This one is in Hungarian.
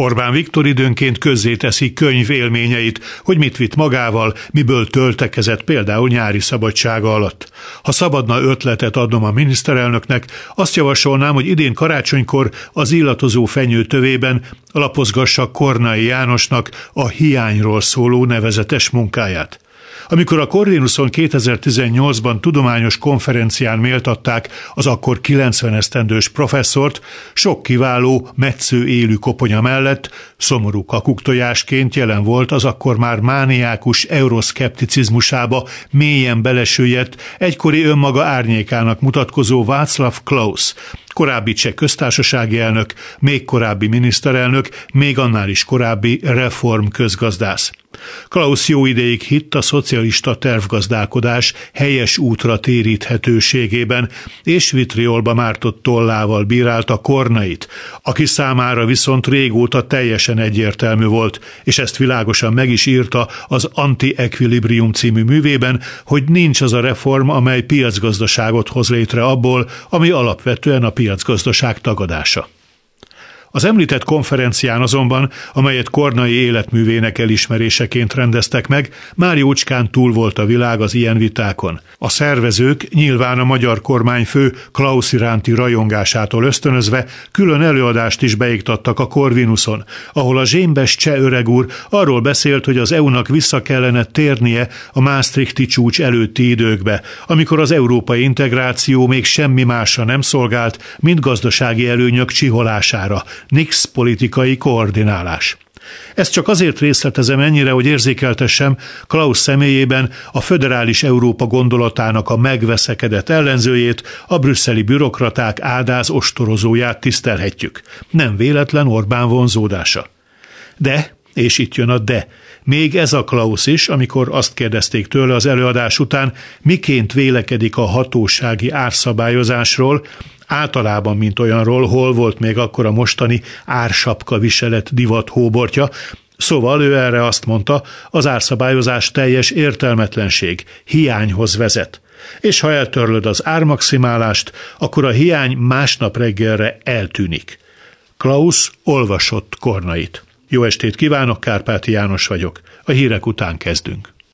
Orbán Viktor időnként közzéteszi könyv élményeit, hogy mit vitt magával, miből töltekezett például nyári szabadsága alatt. Ha szabadna ötletet adnom a miniszterelnöknek, azt javasolnám, hogy idén karácsonykor az illatozó fenyő tövében lapozgassa Kornai Jánosnak a hiányról szóló nevezetes munkáját. Amikor a Corvinuson 2018-ban tudományos konferencián méltatták az akkor 90 esztendős professzort, sok kiváló, metsző élő koponya mellett szomorú kakuktojásként jelen volt az akkor már mániákus euroszkepticizmusába mélyen belesüllyedt, egykori önmaga árnyékának mutatkozó Václav Klaus, korábbi cseh köztársasági elnök, még korábbi miniszterelnök, még annál is korábbi reform közgazdász. Klaus jó ideig hitt a szocialista tervgazdálkodás helyes útra téríthetőségében, és vitriolba mártott tollával bírálta kornait, aki számára viszont régóta teljesen egyértelmű volt, és ezt világosan meg is írta az Anti-Equilibrium című művében, hogy nincs az a reform, amely piacgazdaságot hoz létre abból, ami alapvetően a piacgazdaság tagadása. Az említett konferencián azonban, amelyet Kornai életművének elismeréseként rendeztek meg, már jócskán túl volt a világ az ilyen vitákon. A szervezők nyilván a magyar kormányfő Klaus iránti rajongásától ösztönözve külön előadást is beiktattak a Corvinuson, ahol a zsémbes cseh öreg úr arról beszélt, hogy az EU-nak vissza kellene térnie a Maastrichti csúcs előtti időkbe, amikor az európai integráció még semmi másra nem szolgált, mint gazdasági előnyök csiholására, nix politikai koordinálás. Ezt csak azért részletezem ennyire, hogy érzékeltessem Klaus személyében a föderális Európa gondolatának a megveszekedett ellenzőjét, a brüsszeli bürokraták áldáz ostorozóját tisztelhetjük. Nem véletlen Orbán vonzódása. De, és itt jön a de, még ez a Klaus is, amikor azt kérdezték tőle az előadás után, miként vélekedik a hatósági árszabályozásról, általában, mint olyanról, hol volt még akkor a mostani ársapka viselet divat hóbortja, Szóval ő erre azt mondta, az árszabályozás teljes értelmetlenség, hiányhoz vezet. És ha eltörlöd az ármaximálást, akkor a hiány másnap reggelre eltűnik. Klaus olvasott kornait. Jó estét kívánok, Kárpáti János vagyok. A hírek után kezdünk.